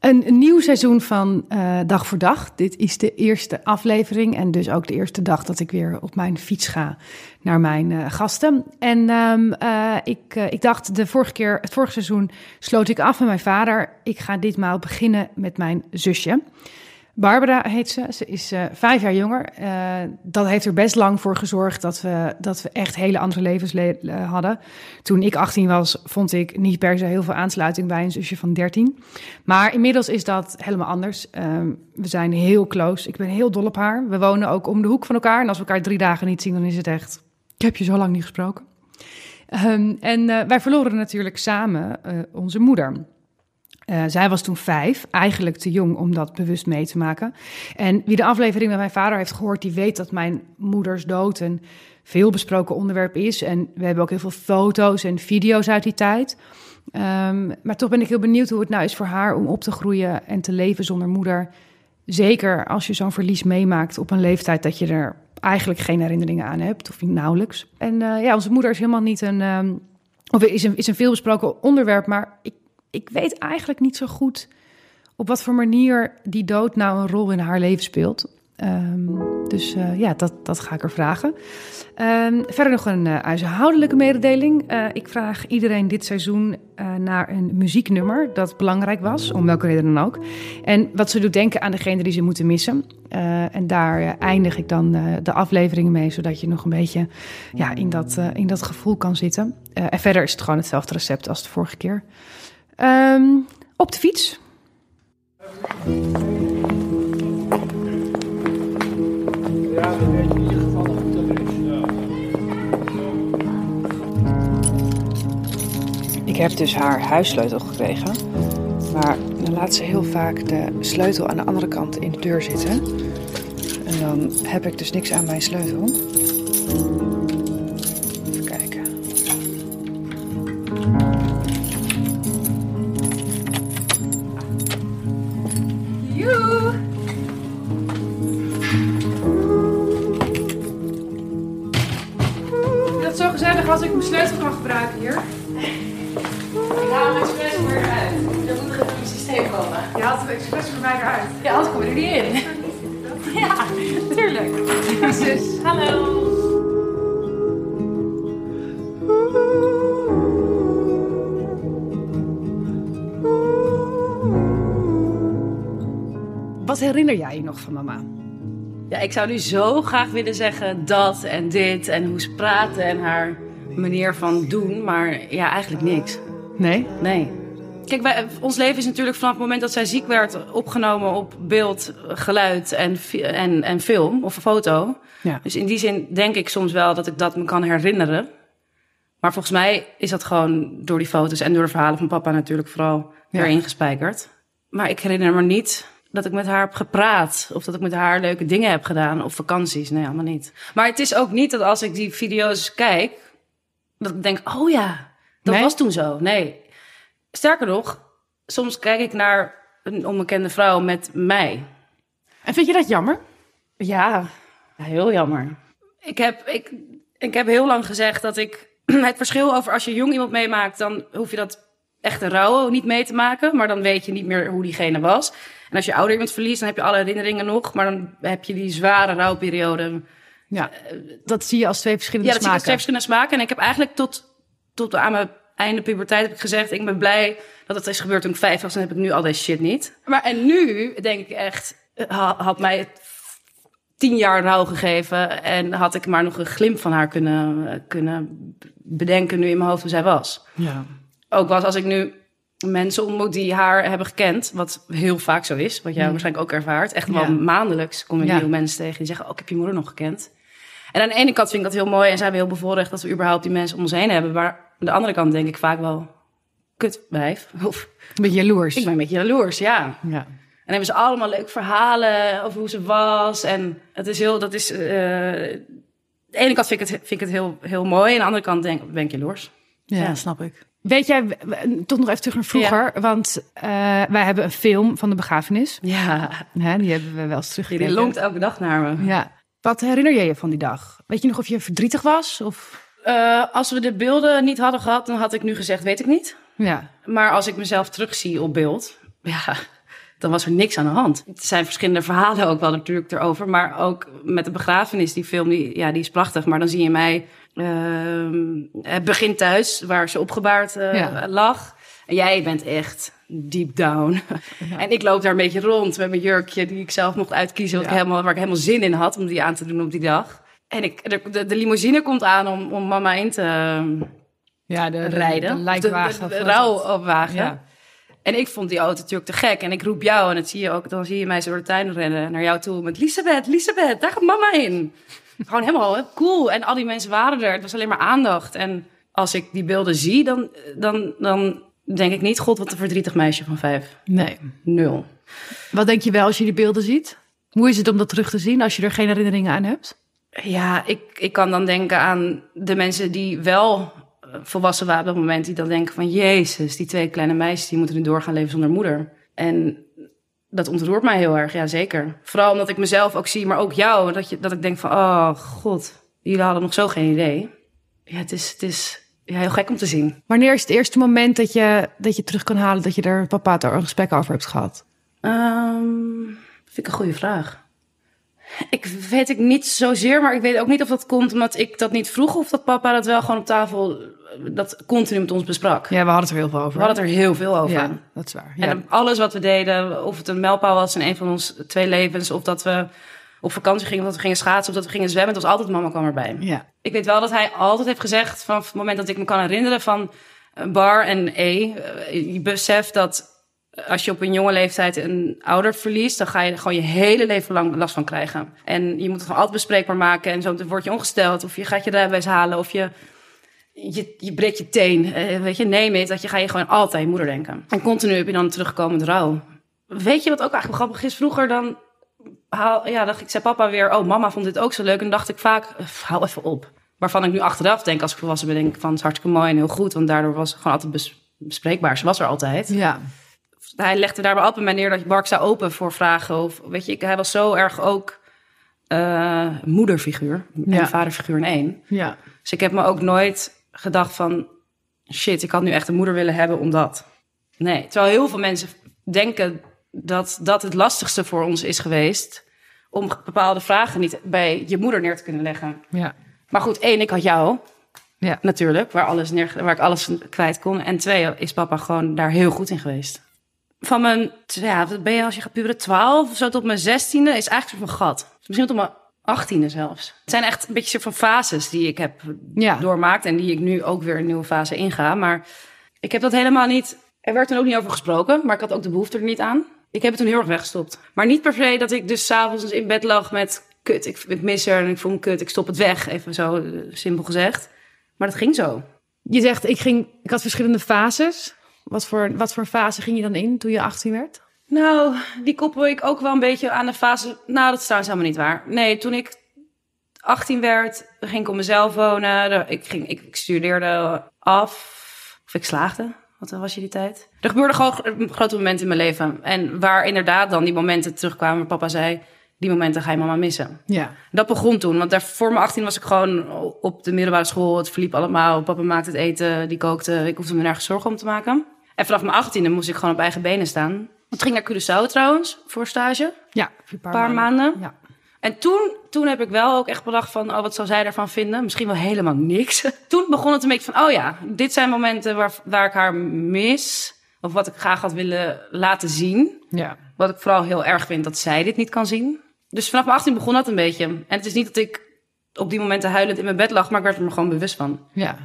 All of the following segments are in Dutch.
Een, nieuw seizoen van eh, Dag voor Dag. Dit is de eerste aflevering en dus ook de eerste dag dat ik weer op mijn fiets ga naar mijn eh, gasten. En ehm, eh, ik, ik dacht, de vorige keer, het vorige seizoen sloot ik af met mijn vader. Ik ga ditmaal beginnen met mijn zusje. Barbara heet ze. Ze is eh, vijf jaar jonger. Eh, dat heeft er best lang voor gezorgd dat we, dat we echt hele andere levens le- hadden. Toen ik 18 was, vond ik niet per se heel veel aansluiting bij een zusje van 13. Maar inmiddels is dat helemaal anders. Ehm, we zijn heel close. Ik ben heel dol op haar. We wonen ook om de hoek van elkaar. En als we elkaar drie dagen niet zien, dan is het echt... Ik heb je zo lang niet gesproken. Ehm, en eh, wij verloren natuurlijk samen onze moeder. Eh, zij was toen vijf, eigenlijk te jong om dat bewust mee te maken. En wie de aflevering met mijn vader heeft gehoord, die weet dat mijn moeders dood een veel besproken onderwerp is. En we hebben ook heel veel foto's en video's uit die tijd. Ehm, maar toch ben ik heel benieuwd hoe het nou is voor haar om op te groeien en te leven zonder moeder. Zeker als je zo'n verlies meemaakt op een leeftijd dat je er eigenlijk geen herinneringen aan hebt, of nauwelijks. En eh, ja, onze moeder is helemaal niet een, ehm, of is een, is een veelbesproken onderwerp, maar ik, ik weet eigenlijk niet zo goed op wat voor manier die dood nou een rol in haar leven speelt. Ehm, dus eh, ja, dat, dat ga ik er vragen. Ehm, verder nog een uh, huishoudelijke mededeling. Uh, ik vraag iedereen dit seizoen naar een muzieknummer dat belangrijk was, om welke reden dan ook. En wat ze doet denken aan degene die ze moeten missen. en daar eindig ik dan de afleveringen mee, zodat je nog een beetje ja, in, dat, in dat gevoel kan zitten. en verder is het gewoon hetzelfde recept als de vorige keer. Um, op de fiets. Ik heb dus haar huissleutel gekregen. Maar dan laat ze heel vaak de sleutel aan de andere kant in de deur zitten. En dan heb ik dus niks aan mijn sleutel. Hier. Ik haal hem expres voor je uit. Er moet nog even in het systeem komen. Je haalt het expres voor mij eruit. Ja, anders kom je er niet in. Ja, tuurlijk. Zus. Hallo. Wat herinner jij je nog van mama? Ja, ik zou nu zo graag willen zeggen dat en dit en hoe ze praten en haar manier van doen, maar ja, eigenlijk niks. Nee? Nee. Kijk, wij, ons leven is natuurlijk vanaf het moment dat zij ziek werd opgenomen op beeld, geluid en, en, en film of foto. Ja. Dus in die zin denk ik soms wel dat ik dat me kan herinneren. Maar volgens mij is dat gewoon door die foto's en door de verhalen van papa natuurlijk vooral Ja. erin gespijkerd. Maar ik herinner me niet dat ik met haar heb gepraat. Of dat ik met haar leuke dingen heb gedaan. Of vakanties. Nee, allemaal niet. Maar het is ook niet dat als ik die video's kijk... dat ik denk, oh ja, dat Nee? was toen zo. Nee. Sterker nog, soms kijk ik naar een onbekende vrouw met mij. En vind je dat jammer? Ja, heel jammer. Ik heb, ik, ik heb heel lang gezegd dat ik het verschil over als je jong iemand meemaakt, dan hoef je dat echte rouwen niet mee te maken, maar dan weet je niet meer hoe diegene was. En als je ouder iemand verliest, dan heb je alle herinneringen nog, maar dan heb je die zware rouwperiode. Ja. Dat zie je als twee verschillende Ja, dat zie ik als twee smaken. verschillende smaken. En ik heb eigenlijk tot, tot aan mijn einde puberteit heb ik gezegd, ik ben blij dat het is gebeurd toen ik vijf was, en heb ik nu al deze shit niet. Maar en nu denk ik echt, ha- had mij het tien jaar rouw gegeven en had ik maar nog een glimp van haar kunnen, kunnen bedenken nu in mijn hoofd hoe zij was. Ja. Ook was als ik nu mensen ontmoet die haar hebben gekend, wat heel vaak zo is, wat jij Mm. waarschijnlijk ook ervaart. Echt Ja. wel maandelijks kom je Ja. nieuwe mensen tegen die zeggen, oh, ik heb je moeder nog gekend. En aan de ene kant vind ik dat heel mooi en zijn we heel bevoorrecht dat we überhaupt die mensen om ons heen hebben. Maar aan de andere kant denk ik vaak wel, kut wijf. Of Een beetje jaloers. ik ben een beetje jaloers, ja. Ja. En hebben ze allemaal leuke verhalen over hoe ze was. En het is heel, dat is. eh de ene kant vind ik het, vind ik het heel, heel mooi. En aan de andere kant denk, ben ik jaloers. Ja, snap ik. Weet jij, toch nog even terug naar vroeger, want eh, wij hebben een film van de begrafenis. Ja, Hè, die hebben we wel eens die teruggekeken. lonkt elke dag naar me. Ja. Wat herinner jij je van die dag? Weet je nog of je verdrietig was? Of... Eh, als we de beelden niet hadden gehad, dan had ik nu gezegd, weet ik niet. Ja. Maar als ik mezelf terugzie op beeld, ja, dan was er niks aan de hand. Er zijn verschillende verhalen ook wel natuurlijk erover. Maar ook met de begrafenis, die film, die, ja, die is prachtig. Maar dan zie je mij ehm, het begin thuis, waar ze opgebaard eh, Ja. lag. En jij bent echt deep down. En ik loop daar een beetje rond met mijn jurkje, die ik zelf mocht uitkiezen. Wat ik helemaal, waar ik helemaal zin in had om die aan te doen op die dag. En ik, de, de, de limousine komt aan om, om mama in te Ja, de, rijden. De, lijkwagen. De, de. Ja. En ik vond die auto natuurlijk te gek. En ik roep jou en dat zie je ook, dan zie je mij zo door de tuin rennen naar jou toe met Lisabeth, Lisabeth, daar gaat mama in. Gewoon helemaal hè, cool. En al die mensen waren er. Het was alleen maar aandacht. En als ik die beelden zie, dan, dan, dan denk ik niet, god, wat een verdrietig meisje van vijf. Nee. Nul. Wat denk je wel als je die beelden ziet? Hoe is het om dat terug te zien als je er geen herinneringen aan hebt? Ja, ik, ik kan dan denken aan de mensen die wel eh, volwassen waren op dat moment. Die dan denken van, jezus, die twee kleine meisjes, die moeten nu doorgaan leven zonder moeder. En dat ontroert mij heel erg, ja zeker. Vooral omdat ik mezelf ook zie, maar ook jou. Dat, je, dat ik denk van, oh god, jullie hadden nog zo geen idee. Ja, het is, het is ja, heel gek om te zien. Wanneer is het eerste moment dat je, dat je terug kan halen dat je er papa het er een gesprek over hebt gehad? Ehm, vind ik een goede vraag. Ik weet ik niet zozeer, maar ik weet ook niet of dat komt omdat ik dat niet vroeg of dat papa dat wel gewoon op tafel, eh, dat continu met ons besprak. Ja, we hadden het er heel veel over. We hadden het er heel veel over. Ja, dat is waar. Ja. En alles wat we deden, of het een mijlpaal was in een van onze twee levens, of dat we op vakantie gingen, of dat we gingen schaatsen, of dat we gingen zwemmen, het was altijd mama kwam erbij. ja. Ik weet wel dat hij altijd heeft gezegd, vanaf het moment dat ik me kan herinneren, van Bar en E, je beseft dat als je op een jonge leeftijd een ouder verliest, dan ga je er gewoon je hele leven lang last van krijgen. En je moet het gewoon altijd bespreekbaar maken. En zo word je ongesteld, of je gaat je rijbewijs halen, of je, je, je breekt je teen. Eh, weet je, neem het, dat je ga je gewoon altijd je moeder denken. En continu heb je dan terugkomend rouw. Weet je wat ook eigenlijk grappig is? Vroeger dan haal, ja, dacht ik, zei papa weer, oh, mama vond dit ook zo leuk. En dacht ik vaak, eh, hou even op. Waarvan ik nu achteraf denk, als ik volwassen ben, denk ik van, het is hartstikke mooi en heel goed. Want daardoor was het gewoon altijd bes- bespreekbaar. Ze was er altijd. ja. Hij legde daarbij altijd bij neer dat je Bark zou open voor vragen. Of, weet je, hij was zo erg ook eh, moederfiguur Ja. en vaderfiguur in één. ja. Dus ik heb me ook nooit gedacht van... shit, ik had nu echt een moeder willen hebben omdat... Nee, terwijl heel veel mensen denken dat dat het lastigste voor ons is geweest... om bepaalde vragen niet bij je moeder neer te kunnen leggen. ja. Maar goed, één, ik had jou Ja. natuurlijk, waar, alles neer, waar ik alles kwijt kon. En twee, is papa gewoon daar heel goed in geweest. Van mijn, ja, wat ben je als je gaat puberen, 12 of zo tot mijn zestiende, is eigenlijk van gat. Misschien tot mijn achttiende zelfs. Het zijn echt een beetje soort van fases die ik heb Ja. doormaakt en die ik nu ook weer een nieuwe fase inga. Maar ik heb dat helemaal niet, er werd toen ook niet over gesproken, maar ik had ook de behoefte er niet aan. Ik heb het toen heel erg weggestopt. Maar niet per se dat ik dus s'avonds in bed lag met kut, ik, ik mis er en ik voel me kut, ik stop het weg, even zo eh, simpel gezegd. Maar dat ging zo. Je zegt, ik, ging, ik had verschillende fases. Wat voor, wat voor fase ging je dan in toen je 18 werd? Nou, die koppel ik ook wel een beetje aan de fase. Nou, dat is trouwens helemaal niet waar. Nee, toen ik 18 werd, ging ik op mezelf wonen. Ik, ging, ik, ik studeerde af. Of ik slaagde. Wat was je die tijd? Er gebeurde gewoon gro- grote momenten in mijn leven. En waar inderdaad dan die momenten terugkwamen. waar Papa zei, die momenten ga je mama missen. Ja. Dat begon toen. Want daar, voor mijn 18 was ik gewoon op de middelbare school. Het verliep allemaal. Papa maakte het eten, die kookte. Ik hoefde me nergens zorgen om te maken. En vanaf mijn 18e moest ik gewoon op eigen benen staan. Ik ging naar Curaçao trouwens, voor stage. Ja, een paar, Een paar maanden. Ja. En toen, toen heb ik wel ook echt bedacht van, oh, wat zou zij daarvan vinden? Misschien wel helemaal niks. Toen begon het een beetje van, oh ja, dit zijn momenten waar, waar ik haar mis. Of wat ik graag had willen laten zien. ja. Wat ik vooral heel erg vind dat zij dit niet kan zien. Dus vanaf mijn 18 begon dat een beetje. En het is niet dat ik op die momenten huilend in mijn bed lag, maar ik werd er me gewoon bewust van. ja.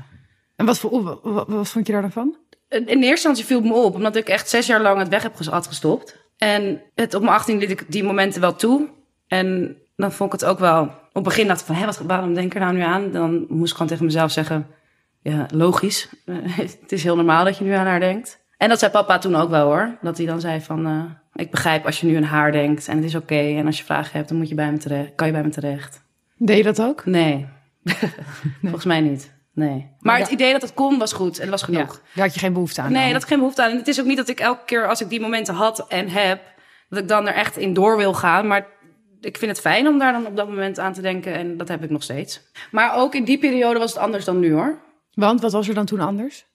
En wat, voor, wat, wat, wat vond je daar dan van? In eerste instantie viel het me op, omdat ik echt zes jaar lang het weg heb had gestopt. En het, op mijn 18 liet ik die momenten wel toe. En dan vond ik het ook wel. Op het begin dacht ik van, hé, wat, waarom denk ik er nou nu aan? Dan moest ik gewoon tegen mezelf zeggen, ja, logisch. Het is heel normaal dat je nu aan haar denkt. En dat zei papa toen ook wel hoor. Dat hij dan zei van, eh, ik begrijp als je nu aan haar denkt en het is oké. En als je vragen hebt, dan moet je bij me terecht, kan je bij me terecht. Deed je dat ook? Nee, volgens mij niet. Nee. Maar het Ja. idee dat het kon was goed en dat was genoeg. Daar had je geen behoefte aan. Nee, dan? dat is geen behoefte aan. En het is ook niet dat ik elke keer als ik die momenten had en heb, dat ik dan er echt in door wil gaan. Maar ik vind het fijn om daar dan op dat moment aan te denken. En dat heb ik nog steeds. Maar ook in die periode was het anders dan nu hoor. Want wat was er dan toen anders?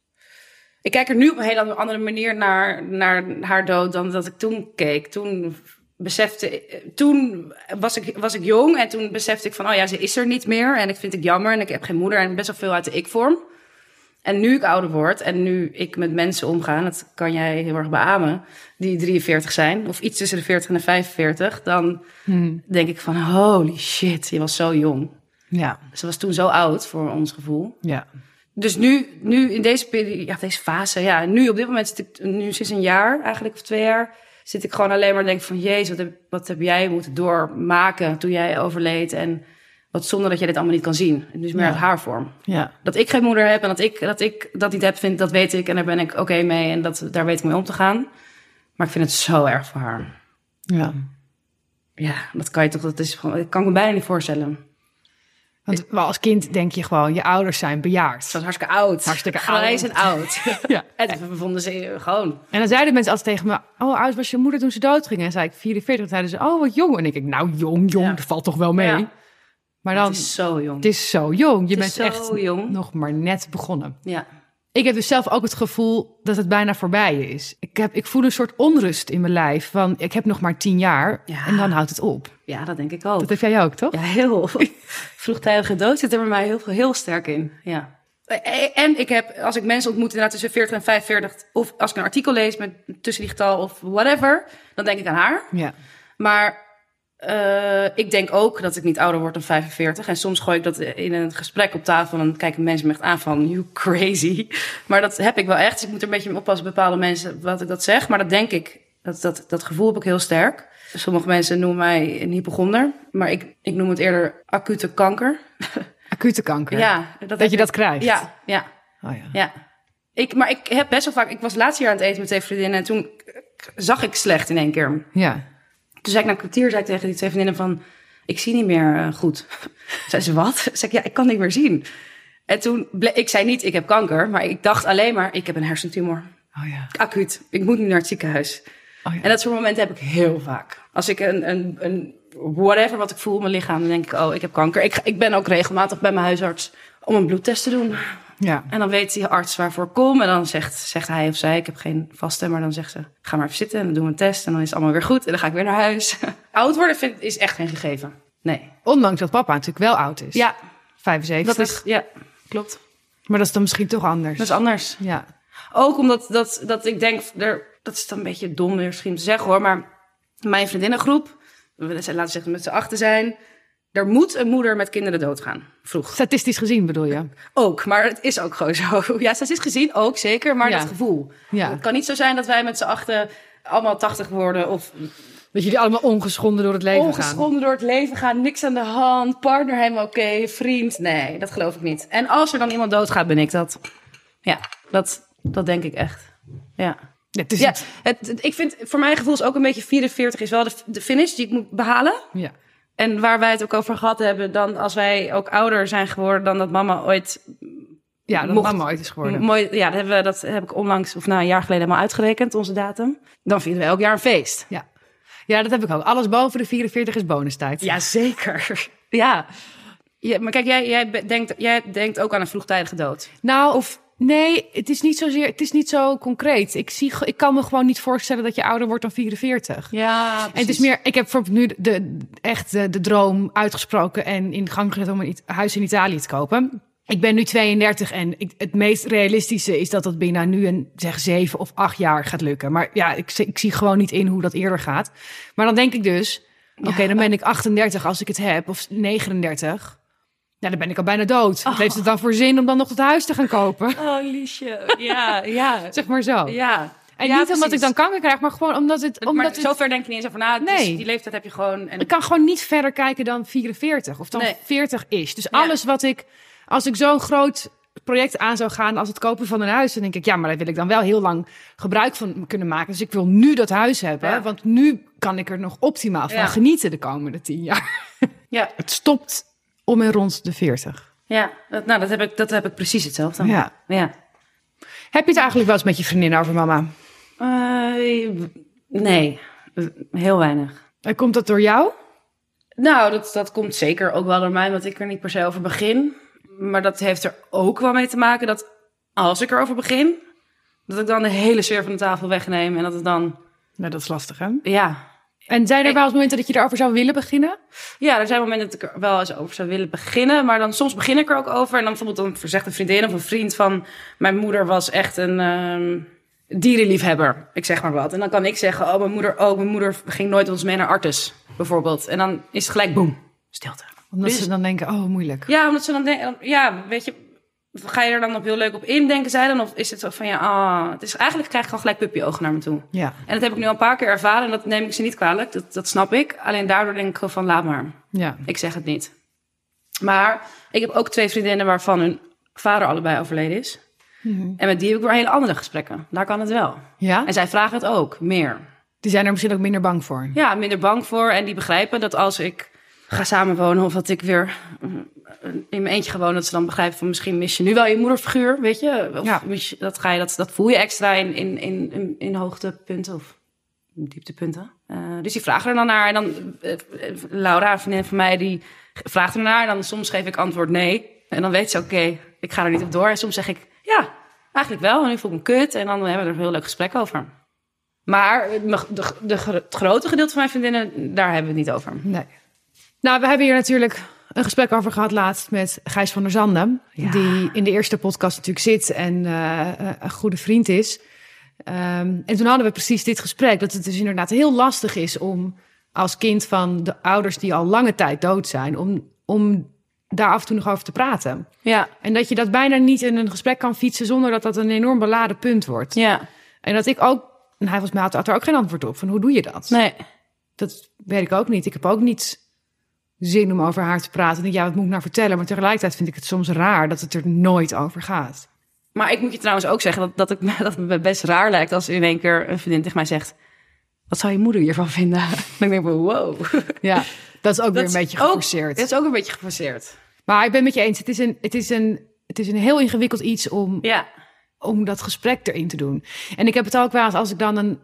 ik kijk er nu op een hele andere manier naar, naar haar dood dan dat ik toen keek. Toen besefte, toen was ik, was ik jong en toen besefte ik van, oh ja, ze is er niet meer en ik vind het jammer en ik heb geen moeder en best wel veel uit de ik-vorm. En nu ik ouder word en nu ik met mensen omga, dat kan jij heel erg beamen, die 43 zijn of iets tussen de 40 en de 45, dan Hmm. denk ik van, holy shit, je was zo jong. Ja, Ze was toen zo oud voor ons gevoel. ja. Dus nu, nu in deze periode, ja, deze fase, ja, nu op dit moment zit ik, nu sinds een jaar eigenlijk, of twee jaar, zit ik gewoon alleen maar denk van, jezus, wat heb, wat heb jij moeten doormaken toen jij overleed en wat zonde dat jij dit allemaal niet kan zien. Dus meer Ja. uit haar vorm. ja. Dat ik geen moeder heb en dat ik dat, ik dat niet heb, vind, dat weet ik en daar ben ik oké mee en dat, daar weet ik mee om te gaan. Maar ik vind het zo erg voor haar. ja. Ja, dat kan je toch, dat is gewoon, dat kan ik me bijna niet voorstellen. Want als kind denk je gewoon, je ouders zijn bejaard. Ze was hartstikke oud. Hartstikke Grijs oud. en oud. Ja. en we vonden ze gewoon En dan zeiden mensen altijd tegen me, oh, oud was je moeder toen ze doodging? En zei ik 44, en zeiden ze, oh, wat jong. En ik denk, nou, jong, jong, Ja. dat valt toch wel mee. Ja. Maar dan, Het is zo jong. het is zo jong. Je bent echt jong. nog maar net begonnen. Ja. Ik heb dus zelf ook het gevoel dat het bijna voorbij is. Ik, heb, ik voel een soort onrust in mijn lijf. Van, ik heb nog maar tien jaar Ja. en dan houdt het op. ja, dat denk ik ook. Dat heb jij ook, toch? Ja, heel. Vroegtijdige dood zit er bij mij heel, heel sterk in. Ja. En ik heb, als ik mensen ontmoet inderdaad tussen 40 en 45... of als ik een artikel lees met tussen die getal of whatever... dan denk ik aan haar. Ja. Maar eh, ik denk ook dat ik niet ouder word dan 45. En soms gooi ik dat in een gesprek op tafel... en dan kijken mensen me echt aan van, you crazy. Maar dat heb ik wel echt. Dus ik moet er een beetje mee oppassen, bepaalde mensen, wat ik dat zeg. Maar dat denk ik, dat, dat, dat gevoel heb ik heel sterk. Sommige mensen noemen mij een hypochonder. Maar ik, ik noem het eerder acute kanker. Acute kanker. Ja, Dat heb je dat krijgt. Ja, ja, Oh, ja. ja. Ik, maar ik heb best wel vaak... Ik was laatst jaar aan het eten met twee vriendinnen... en toen zag ik slecht in één keer. ja. Toen zei ik na een kwartier zei ik tegen die twee vriendinnen van... Ik zie niet meer eh, goed. zei ze, wat? Zei ik, ja, ik kan niet meer zien. En toen... Ik zei niet, ik heb kanker. Maar ik dacht alleen maar, ik heb een hersentumor. Oh ja. Acuut. Ik moet nu naar het ziekenhuis. Oh ja. En dat soort momenten heb ik heel vaak. Als ik een, een, een whatever wat ik voel in mijn lichaam... dan denk ik, oh, ik heb kanker. Ik, ik ben ook regelmatig bij mijn huisarts om een bloedtest te doen. Ja. En dan weet die arts waarvoor ik kom. En dan zegt, zegt hij of zij, ik heb geen vaste, maar dan zegt ze, ga maar even zitten. En dan doen we een test en dan is het allemaal weer goed. En dan ga ik weer naar huis. Oud worden vind, is echt geen gegeven. Nee. Ondanks dat papa natuurlijk wel oud is. Ja, 75. dat is, ja, klopt. Maar dat is dan misschien toch anders. Dat is anders. Ja. Ook omdat dat, dat ik denk, er, dat is dan een beetje dom misschien te zeggen hoor. Maar mijn vriendinnengroep, we zijn, laten we zeggen met z'n achten zijn. Er moet een moeder met kinderen doodgaan. Vroeg. Statistisch gezien bedoel je? Ook, maar het is ook gewoon zo. Ja, is gezien ook zeker, maar Ja. dat gevoel. Ja. Het kan niet zo zijn dat wij met z'n achten allemaal tachtig worden of Dat jullie allemaal ongeschonden door het leven gaan. ongeschonden door het leven gaan, niks aan de hand, partner helemaal oké, vriend. Nee, dat geloof ik niet. En als er dan iemand doodgaat, ben ik dat. Ja, dat, dat denk ik echt. Ja. Het is Ja, het- het, het- ik vind voor mijn gevoel is ook een beetje 44 is wel de, de finish die ik moet behalen. ja. En waar wij het ook over gehad hebben, dan als wij ook ouder zijn geworden dan dat mama ooit ja, dat Mocht- mama ooit is geworden. Mooi, ja, dat, hebben we, dat heb ik onlangs, of nou een jaar geleden helemaal uitgerekend, onze datum. Dan vieren we elk jaar een feest. Ja. ja, dat heb ik ook. Alles boven de 44 is bonustijd. Ja, zeker. ja. ja. Maar kijk, jij, jij denkt, jij denkt ook aan een vroegtijdige dood. Nou, of nee, het is niet zozeer, het is niet zo concreet. Ik, zie, ik kan me gewoon niet voorstellen dat je ouder wordt dan 44. Ja, En het is meer, ik heb bijvoorbeeld nu de, echt de, de droom uitgesproken en in gang gezet om een huis in Italië te kopen. Ik ben nu 32 en ik, het meest realistische is dat dat binnen nu een zeg zeven of acht jaar gaat lukken. Maar ja, ik, ik zie gewoon niet in hoe dat eerder gaat. Maar dan denk ik dus, oké, dan ben ik 38 als ik het heb, of 39. Ja, dan ben ik al bijna dood. Wat heeft het dan voor zin om dan nog het huis te gaan kopen? Oh, liesje. Ja, ja. Zeg maar zo. Ja. En Ja, niet omdat ik dan kanker krijg, maar gewoon omdat het... Maar Omdat het zover denk je niet eens over na. Dus Nee. die leeftijd heb je gewoon. En ik kan gewoon niet verder kijken dan 44 of dan Nee. 40 is. Dus Ja. alles wat ik, als ik zo'n groot project aan zou gaan als het kopen van een huis, dan denk ik, ja, maar daar wil ik dan wel heel lang gebruik van kunnen maken. Dus ik wil nu dat huis hebben, Ja. want nu kan ik er nog optimaal van genieten de komende 10 jaar. Ja, Het stopt om en rond de 40. ja. Dat, nou, dat heb, ik, dat heb ik precies hetzelfde. Ja. ja. Heb je het eigenlijk wel eens met je vriendin over mama? Eh, nee, heel weinig. En komt dat door jou? Nou, dat, dat komt zeker ook wel door mij, want ik er niet per se over begin. Maar dat heeft er ook wel mee te maken dat als ik erover begin, Dat ik dan de hele sfeer van de tafel wegneem en dat het dan, Nou, dat is lastig, hè? ja. En zijn er wel eens momenten dat je erover zou willen beginnen? Ja, er zijn momenten dat ik er wel eens over zou willen beginnen, maar dan soms begin ik er ook over. En dan bijvoorbeeld dan zegt een vriendin of een vriend van, mijn moeder was echt een ehm, dierenliefhebber, ik zeg maar wat. En dan kan ik zeggen, oh mijn moeder, oh mijn moeder ging nooit ons mee naar Artes, bijvoorbeeld. En dan is het gelijk boem, stilte. Omdat Dus- ze dan denken, oh, moeilijk. Ja, omdat ze dan denken, ja, weet je, ga je er dan op heel leuk op in, denken zij dan? Of is het zo van, ja, ah, het is eigenlijk krijg ik gewoon gelijk puppyogen naar me toe. Ja, En dat heb ik nu al een paar keer ervaren en dat neem ik ze niet kwalijk, dat, dat snap ik. Alleen daardoor denk ik gewoon van, laat maar. ja. Ik zeg het niet. Maar ik heb ook twee vriendinnen waarvan hun vader allebei overleden is. Mhm. En met die heb ik weer hele andere gesprekken. Daar kan het wel. Ja? En zij vragen het ook, meer. Die zijn er misschien ook minder bang voor. Ja, minder bang voor. En die begrijpen dat als ik ga samenwonen of dat ik weer mm, in mijn eentje ga wonen, dat ze dan begrijpen van misschien mis je nu wel je moederfiguur, weet je? Of Ja. mis je, dat, ga je, dat, dat voel je extra in, in, in, in, in hoogtepunten of dieptepunten. Eh, dus die vragen er dan naar. En dan eh, eh, Laura, een vriendin van mij, die vraagt er naar. En dan soms geef ik antwoord nee. En dan weet ze, oké, ik ga er niet op door. En soms zeg ik, ja, eigenlijk wel. En nu voel ik me kut. En dan hebben we er een heel leuk gesprek over. Maar eh, de, de, de, het grote gedeelte van mijn vriendinnen, daar hebben we het niet over. Nee. Nou, we hebben hier natuurlijk een gesprek over gehad laatst met Gijs van der Zanden. Ja. Die in de eerste podcast natuurlijk zit en eh, eh, een goede vriend is. Ehm, en toen hadden we precies dit gesprek. Dat het dus inderdaad heel lastig is om als kind van de ouders die al lange tijd dood zijn... om, om daar af en toe nog over te praten. Ja, En dat je dat bijna niet in een gesprek kan fietsen... zonder dat dat een enorm beladen punt wordt. ja, En dat ik ook... En hij was mij had er ook geen antwoord op. Van hoe doe je dat? nee. Dat weet ik ook niet. Ik heb ook niet zin om over haar te praten. Denk, ja, wat moet ik nou vertellen? Maar tegelijkertijd vind ik het soms raar dat het er nooit over gaat. Maar ik moet je trouwens ook zeggen dat, dat, ik, dat het me best raar lijkt als in één keer een vriendin tegen mij zegt... Wat zou je moeder hiervan vinden? Dan denk ik van, wow. Ja, dat is ook weer een beetje ook- geforceerd. Dat is ook een beetje geforceerd. Maar ik ben met je eens. Het is een, het is een, het is een heel ingewikkeld iets om, Ja, om dat gesprek erin te doen. En ik heb het ook wel eens als ik dan een,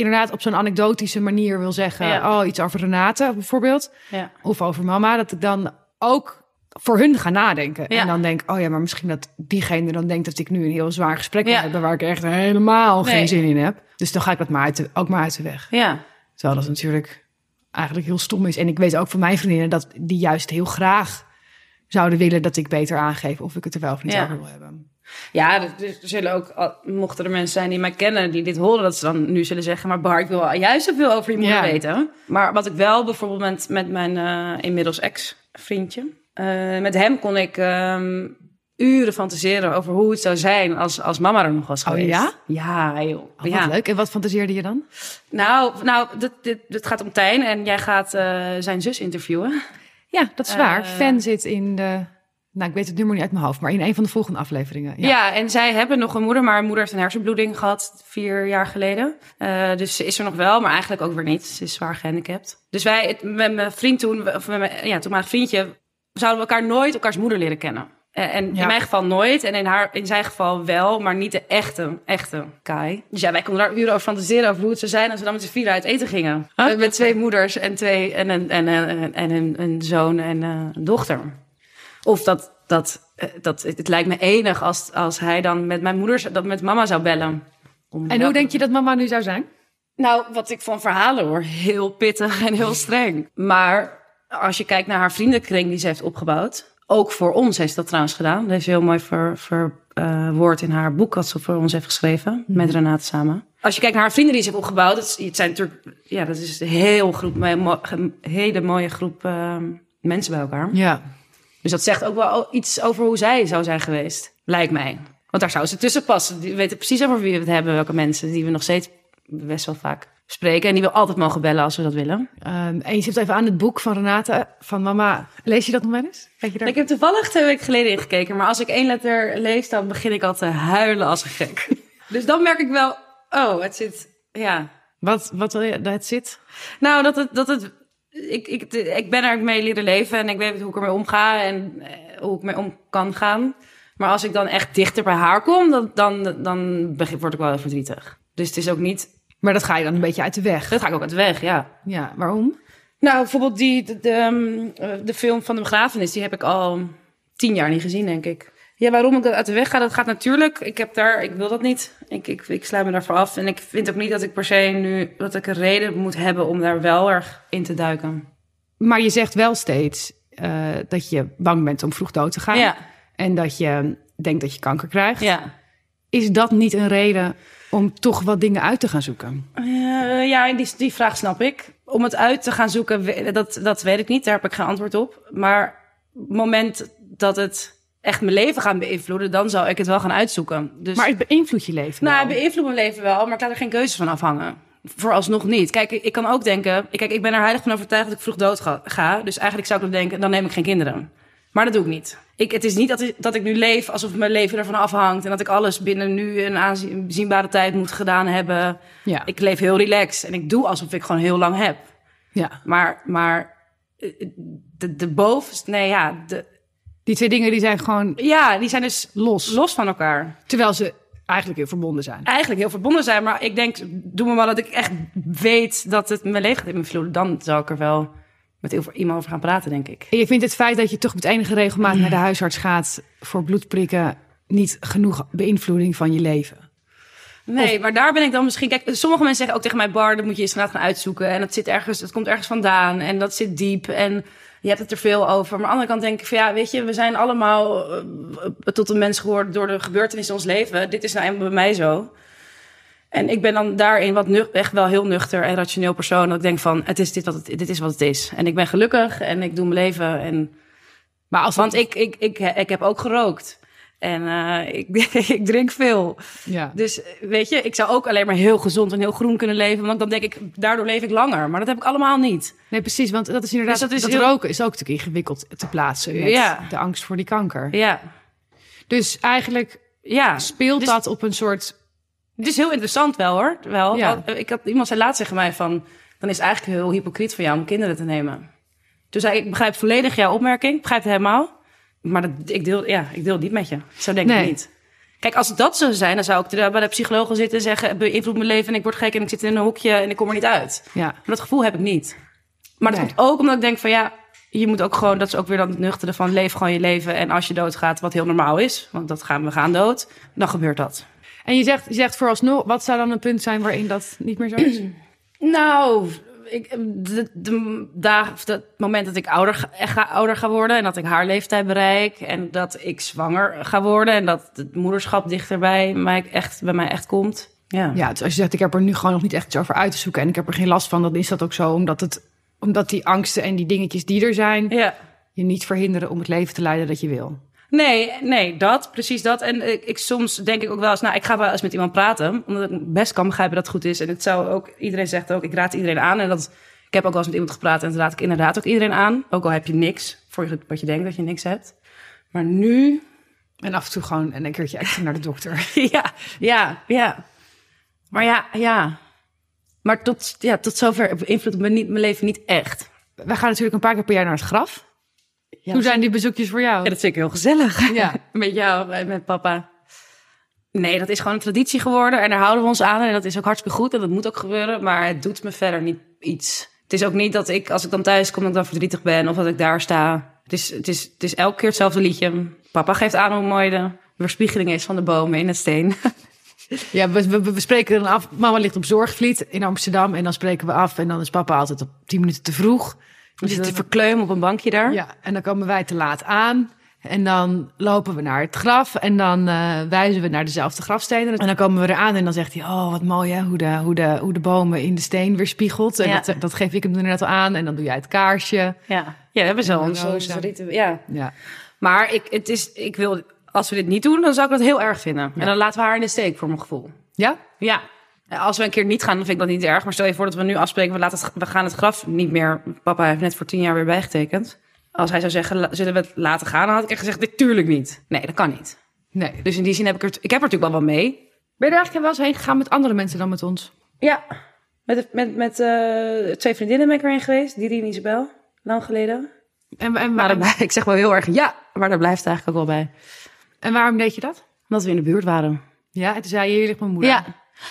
inderdaad op zo'n anekdotische manier wil zeggen... Ja. oh, iets over Renate bijvoorbeeld. ja. Of over mama. Dat ik dan ook voor hun ga nadenken. Ja. En dan denk, oh ja, maar misschien dat diegene dan denkt dat ik nu een heel zwaar gesprek Ja. hebben... waar ik echt helemaal Nee. geen zin in heb. Dus dan ga ik dat maar uit de, ook maar uit de weg. Ja, Terwijl dat natuurlijk eigenlijk heel stom is. En ik weet ook van mijn vriendinnen dat die juist heel graag zouden willen... dat ik beter aangeef of ik het er wel of niet over wil hebben. Ja er, zullen ook, mochten er mensen zijn die mij kennen die dit horen, dat ze dan nu zullen zeggen, maar Bar, ik wil juist zoveel over je moeder Ja. weten. Maar wat ik wel bijvoorbeeld met, met mijn eh, inmiddels ex-vriendje, eh, met hem kon ik ehm, uren fantaseren over hoe het zou zijn als, als mama er nog was Oh, geweest. ja? Ja, joh. Oh, wat ja. leuk. En wat fantaseerde je dan? Nou, nou dit, dit, dit gaat om Tijn en jij gaat eh, zijn zus interviewen. Ja, dat is waar. Fan zit in de... Nou, ik weet het nummer niet uit mijn hoofd, maar in een van de volgende afleveringen. Ja. Ja. en zij hebben nog een moeder, maar haar moeder heeft een hersenbloeding gehad vier jaar geleden. Eh, dus ze is er nog wel, maar eigenlijk ook weer niet. Ze is zwaar gehandicapt. Dus wij, het- met mijn vriend toen, of met mijn, ja, toen mijn vriendje, zouden we elkaar nooit elkaars moeder leren kennen. Eh, En Ja. in mijn geval nooit, en in, haar, in zijn geval wel, maar niet de echte, echte Kai. Dus ja, wij konden daar uren over fantaseren over hoe het zou zijn als we dan met z'n vieren uit eten gingen. Met twee moeders en, twee, en, een, en, en, en een, een zoon en eh, een dochter. Of dat, dat, eh, dat het, het lijkt me enig als, als hij dan met mijn moeder, dat met mama zou bellen. En hoe denk je dat mama nu zou zijn? Nou, wat ik van verhalen hoor, heel pittig en heel streng. Maar als je kijkt naar haar vriendenkring die ze heeft opgebouwd. Ook voor ons heeft ze dat trouwens gedaan. Dat heeft ze heel mooi verwoord in haar boek dat ze voor ons heeft geschreven. Met Renate samen. Als je kijkt naar haar vrienden die ze heeft opgebouwd. Dat, is, het zijn natuurlijk, ja, dat is een heel groep, een hele mooie groep eh, mensen bij elkaar. Ja. Dus dat zegt ook wel iets over hoe zij zou zijn geweest, lijkt mij. Want daar zou ze tussen passen. Die weten precies over wie we het hebben, welke mensen die we nog steeds best wel vaak spreken. En die we altijd mogen bellen als we dat willen. Ehm, en je zit even aan het boek van Renate, van mama. Lees je dat nog wel eens? Weet je daar? Ik heb toevallig twee weken geleden ingekeken, maar als ik één letter lees, dan begin ik al te huilen als een gek. Dus dan merk ik wel, oh, het zit, ja. Wat, wat wil je, dat zit? Nou, dat het, dat het, ik, ik, ik ben er mee leren leven en ik weet hoe ik ermee omga en eh, hoe ik mee om kan gaan. Maar als ik dan echt dichter bij haar kom, dan, dan, dan word ik wel heel verdrietig. Dus het is ook niet, Maar dat ga je dan een beetje uit de weg. dat ga ik ook uit de weg, ja. Ja, waarom? Nou, bijvoorbeeld die, de, de, ehm, eh, de film van de begrafenis, die heb ik al tien jaar niet gezien, denk ik. Ja, waarom ik dat uit de weg ga, dat gaat natuurlijk. Ik heb daar, ik wil dat niet. Ik, ik, ik sluit me daarvoor af. En ik vind ook niet dat ik per se nu, dat ik een reden moet hebben om daar wel erg in te duiken. Maar je zegt wel steeds eh, dat je bang bent om vroeg dood te gaan. Ja. En dat je denkt dat je kanker krijgt. Ja. Is dat niet een reden om toch wat dingen uit te gaan zoeken? Eh, ja, die, die vraag snap ik. Om het uit te gaan zoeken, dat, dat weet ik niet. Daar heb ik geen antwoord op. Maar het moment dat het echt mijn leven gaat beïnvloeden, dan zou ik het wel gaan uitzoeken. Dus, Maar het beïnvloedt je leven. nou, het beïnvloedt mijn leven wel, maar ik laat er geen keuzes van afhangen. Vooralsnog niet. Kijk, ik, kan ook denken... Kijk, ik ben er heilig van overtuigd dat ik vroeg dood ga, ga. Dus eigenlijk zou ik dan denken, dan neem ik geen kinderen. Maar dat doe ik niet. Ik, het is niet dat ik, dat ik nu leef alsof mijn leven ervan afhangt... en dat ik alles binnen nu een aanzienbare tijd moet gedaan hebben. ja. Ik leef heel relaxed en ik doe alsof ik gewoon heel lang heb. ja. Maar, maar eh, de, de bovenste... Nee, ja, de, Die twee dingen die zijn gewoon ja, die zijn dus los. los van elkaar. Terwijl ze eigenlijk heel verbonden zijn. eigenlijk heel verbonden zijn. Maar ik denk, doe me maar dat ik echt weet dat het mijn leven gaat beïnvloeden. Dan zou ik er wel met heel veel iemand over gaan praten, denk ik. En je vindt het feit dat je toch met enige regelmaat naar de huisarts gaat voor bloedprikken niet genoeg beïnvloeding van je leven. Nee, maar daar ben ik dan misschien... Kijk, sommige mensen zeggen ook tegen mij... Bar, dat moet je eens gaan uitzoeken. En dat zit ergens, het komt ergens vandaan. En dat zit diep. En je hebt het er veel over. Maar aan de andere kant denk ik van... Ja, weet je, we zijn allemaal eh, tot een mens geworden... door de gebeurtenissen in ons leven. Dit is nou eenmaal bij mij zo. En ik ben dan daarin wat nuch, echt wel heel nuchter en rationeel persoon. Dat ik denk van, het is dit, wat het, dit is wat het is. En ik ben gelukkig en ik doe mijn leven. En, Maar als want ik, ik, ik, ik heb ook gerookt. En eh, ik, ik drink veel. ja. Dus weet je, ik zou ook alleen maar heel gezond en heel groen kunnen leven. Want dan denk ik, daardoor leef ik langer. Maar dat heb ik allemaal niet. Nee, precies, want dat is inderdaad. Dus dat dat is heel- roken is ook natuurlijk ingewikkeld te plaatsen met Ja. de angst voor die kanker. Ja, Dus eigenlijk ja. speelt Dus- dat op een soort. Het is heel interessant wel hoor. Wel, Ja. Want, Ik had, iemand zei laatst tegen mij van... dan is het eigenlijk heel hypocriet van jou om kinderen te nemen. Toen zei ik, ik begrijp volledig jouw opmerking. Ik begrijp het helemaal. Maar dat, ik, deel, ja, ik deel het niet met je. Zo denk Nee. ik niet. Kijk, als het dat zou zijn, dan zou ik bij de psycholoog gaan zitten en zeggen... beïnvloedt mijn leven en ik word gek en ik zit in een hokje en ik kom er niet uit. Ja. Maar dat gevoel heb ik niet. Maar dat Nee. komt ook omdat ik denk van ja, je moet ook gewoon, dat is ook weer dan het nuchtere van leef gewoon je leven. En als je doodgaat, wat heel normaal is, want dat gaan we gaan dood, dan gebeurt dat. En je zegt, je zegt vooralsnog, wat zou dan een punt zijn waarin dat niet meer zo is? Nou, ik, de, de dagen, of het moment dat ik ouder, ga, ouder ga worden en dat ik haar leeftijd bereik en dat ik zwanger ga worden en dat het moederschap dichterbij mij echt, bij mij echt komt. Ja. Ja, dus als je zegt, ik heb er nu gewoon nog niet echt iets over uit te zoeken en ik heb er geen last van, dan is dat ook zo, omdat, het, omdat die angsten en die dingetjes die er zijn, ja. je niet verhinderen om het leven te leiden dat je wil. Nee, nee, dat, precies dat. En ik, ik soms denk ik ook wel eens, nou, ik ga wel eens met iemand praten, omdat ik best kan begrijpen dat het goed is. En het zou ook, iedereen zegt ook, ik raad iedereen aan. En dat, ik heb ook wel eens met iemand gepraat en dat raad ik inderdaad ook iedereen aan. Ook al heb je niks, voor je, wat je denkt dat je niks hebt. Maar nu, En af en toe gewoon een keertje extra naar de dokter. ja, ja, ja. Maar ja, ja. Maar tot, ja, tot zover beïnvloedt mijn, mijn leven niet echt. Wij gaan natuurlijk een paar keer per jaar naar het graf. Hoe zijn die bezoekjes voor jou? Ja, dat vind ik heel gezellig. Ja. met jou en met papa. Nee, dat is gewoon een traditie geworden en daar houden we ons aan. En dat is ook hartstikke goed en dat moet ook gebeuren. Maar het doet me verder niet iets. Het is ook niet dat ik, als ik dan thuis kom, dat ik dan verdrietig ben of dat ik daar sta. Het is, het is, het is elke keer hetzelfde liedje. Papa geeft aan hoe mooi de weerspiegeling is van de bomen in het steen. Ja, we, we, we spreken dan af. Mama ligt op Zorgvliet in Amsterdam. En dan spreken we af. En dan is papa altijd op 10 minuten te vroeg. We zitten te verkleumen op een bankje daar. Ja, en dan komen wij te laat aan. En dan lopen we naar het graf. En dan eh, wijzen we naar dezelfde grafstenen. En dan komen we eraan. En dan zegt hij: Oh, wat mooi hè. Hoe de, hoe de, hoe de bomen in de steen weerspiegelt. En Ja. dat, dat geef ik hem inderdaad al aan. En dan doe jij het kaarsje. Ja, ja we hebben En rozen. ons ritueel. Ja. Ja. Maar ik, het is, ik wil, als we dit niet doen, dan zou ik dat heel erg vinden. En dan laten we haar in de steek, voor mijn gevoel. Ja? Ja. Als we een keer niet gaan, dan vind ik dat niet erg. Maar stel je voor dat we nu afspreken, we, laten het, we gaan het graf niet meer. Papa heeft net voor tien jaar weer bijgetekend. Als hij zou zeggen, zullen we het laten gaan? Dan had ik echt gezegd, natuurlijk niet. Nee, dat kan niet. Nee. Dus in die zin heb ik er, ik heb er natuurlijk wel wat mee. Ben je er eigenlijk wel eens heen gegaan met andere mensen dan met ons? Ja. Met, met, met eh, twee vriendinnen ben ik erheen geweest. Didi en Isabel. Lang geleden. En, en, Maar waar, daarbij, ik zeg wel heel erg ja, maar daar blijft het eigenlijk ook wel bij. en waarom deed je dat? Omdat we in de buurt waren. Ja, en toen zei je, hier ligt mijn moeder. Ja.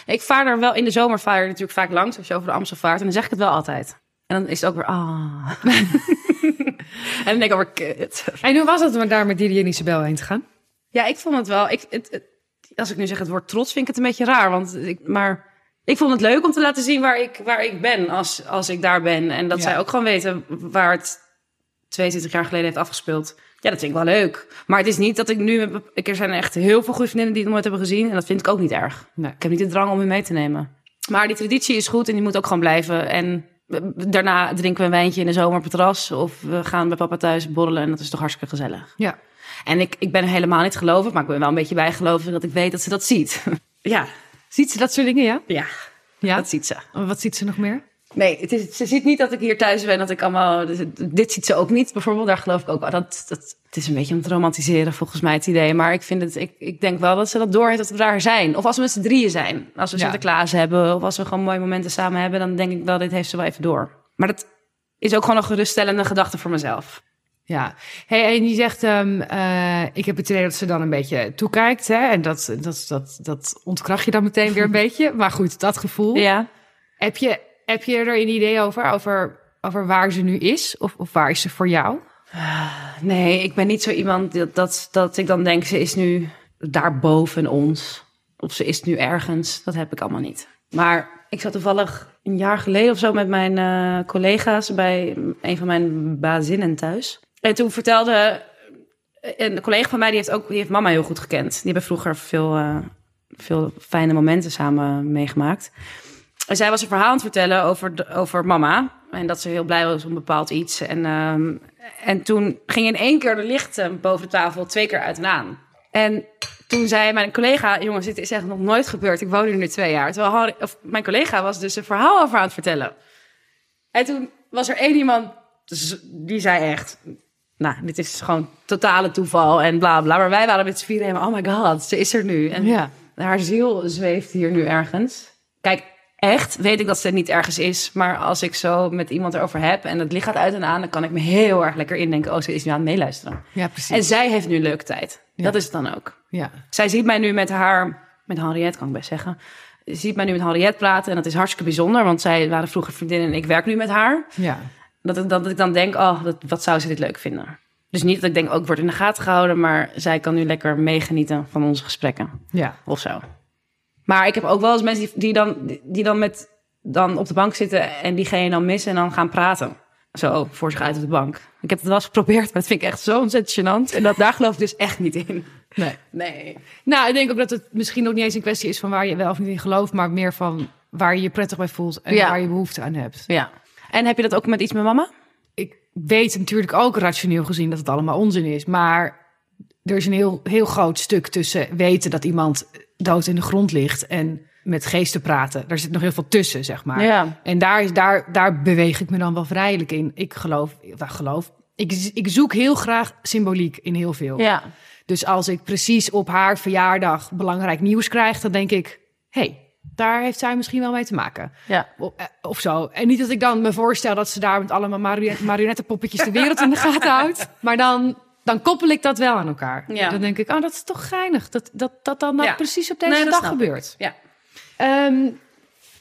Ik vaar er wel in de zomer vaar je natuurlijk vaak langs als je over de Amstel vaart. En dan zeg ik het wel altijd. En dan is het ook weer ah. en dan denk ik over kut. En hoe was het om daar met Didi en Isabel heen te gaan? Ja, ik vond het wel. Ik, het, het- als ik nu zeg het woord trots, vind ik het een beetje raar. Want ik, maar ik vond het leuk om te laten zien waar ik, waar ik ben als, als ik daar ben. En dat Ja. zij ook gewoon weten waar het 22 jaar geleden heeft afgespeeld. Ja, dat vind ik wel leuk. Maar het is niet dat ik nu... Er zijn echt heel veel goede vriendinnen die het nooit hebben gezien. En dat vind ik ook niet erg. Nee. Ik heb niet de drang om hem mee te nemen. Maar die traditie is goed en die moet ook gewoon blijven. En daarna drinken we een wijntje in de zomer op het terras. Of we gaan bij papa thuis borrelen en dat is toch hartstikke gezellig. Ja. En ik, ik ben helemaal niet gelovig, maar ik ben wel een beetje bijgelovig dat ik weet dat ze dat ziet. ja, Ziet ze dat soort dingen, ja? ja, Ja. dat ziet ze. Wat ziet ze nog meer? Nee, het is, ze ziet niet dat ik hier thuis ben, dat ik allemaal... dus Dit ziet ze ook niet, bijvoorbeeld. Daar geloof ik ook wel. Dat, dat, het is een beetje om te romantiseren, volgens mij, het idee. Maar ik, vind het, ik, ik denk wel dat ze dat door heeft dat we daar zijn. Of als we met z'n drieën zijn. Als we Ja. Sinterklaas hebben, of als we gewoon mooie momenten samen hebben... dan denk ik wel, dit heeft ze wel even door. Maar dat is ook gewoon een geruststellende gedachte voor mezelf. Ja, hey, en je zegt, ehm, eh, ik heb het idee dat ze dan een beetje toekijkt. Hè? En dat, dat, dat, dat ontkracht je dan meteen weer een beetje. Maar goed, dat gevoel. Ja. Heb, je, heb je er een idee over, over, over waar ze nu is? Of, of waar is ze voor jou? Nee, ik ben niet zo iemand dat, dat, dat ik dan denk, ze is nu daar boven ons. Of ze is nu ergens. Dat heb ik allemaal niet. Maar ik zat toevallig een jaar geleden of zo met mijn eh, collega's bij een van mijn bazinnen thuis. En toen vertelde een collega van mij, die heeft ook die heeft mama heel goed gekend. Die hebben vroeger veel, eh, veel fijne momenten samen meegemaakt. En zij was een verhaal aan het vertellen over, over mama. En dat ze heel blij was om bepaald iets. En, ehm, en toen ging in één keer de lichten boven de tafel twee keer uit en aan. En toen zei mijn collega, jongens, dit is echt nog nooit gebeurd. Ik woon hier nu twee jaar. Terwijl Harry- of mijn collega was dus een verhaal over aan het vertellen. En toen was er één iemand, die zei echt... Nou, dit is gewoon totale toeval en bla bla. Maar wij waren met z'n vieren helemaal, oh my god, ze is er nu. En Ja. haar ziel zweeft hier nu ergens. Kijk, echt weet ik dat ze niet ergens is. Maar als ik zo met iemand erover heb en het licht gaat uit en aan... dan kan ik me heel erg lekker indenken, oh, ze is nu aan het meeluisteren. Ja, precies. En zij heeft nu een leuke tijd. Ja. Dat is het dan ook. ja. Zij ziet mij nu met haar, met Henriette kan ik best zeggen... ziet mij nu met Henriette praten en dat is hartstikke bijzonder... want zij waren vroeger vriendinnen en ik werk nu met haar. ja. Dat ik, dat ik dan denk, oh, dat, wat zou ze dit leuk vinden? Dus niet dat ik denk, oh, ik word in de gaten gehouden... maar zij kan nu lekker meegenieten van onze gesprekken ja. of zo. Maar ik heb ook wel eens mensen die, die, dan, die dan, met, dan op de bank zitten en diegene dan missen en dan gaan praten. Zo, voor zich uit op de bank. Ik heb het wel eens geprobeerd, maar dat vind ik echt zo ontzettend gênant. En dat, daar geloof ik dus echt niet in. Nee. Nee. Nou, ik denk ook dat het misschien nog niet eens een kwestie is van waar je wel of niet in gelooft, maar meer van waar je je prettig bij voelt en Ja. waar je behoefte aan hebt. Ja. En heb je dat ook met iets met mama? Ik weet natuurlijk ook rationeel gezien dat het allemaal onzin is, maar er is een heel, heel groot stuk tussen weten dat iemand dood in de grond ligt en met geesten praten. Daar zit nog heel veel tussen, zeg maar. Ja. En daar, is, daar, daar beweeg ik me dan wel vrijelijk in. Ik geloof, nou, geloof. Ik, ik zoek heel graag symboliek in heel veel. Ja. Dus als ik precies op haar verjaardag belangrijk nieuws krijg, dan denk ik: hé, hey, daar heeft zij misschien wel mee te maken. Ja. Of, eh, of zo. En niet dat ik dan me voorstel dat ze daar met allemaal marionet- marionettenpoppetjes de wereld in de gaten houdt. Maar dan, dan koppel ik dat wel aan elkaar. Ja. Dan denk ik: oh, dat is toch geinig. Dat dat, dat dan Ja. precies op deze Nee, dag ik. gebeurt. Ja. Ehm,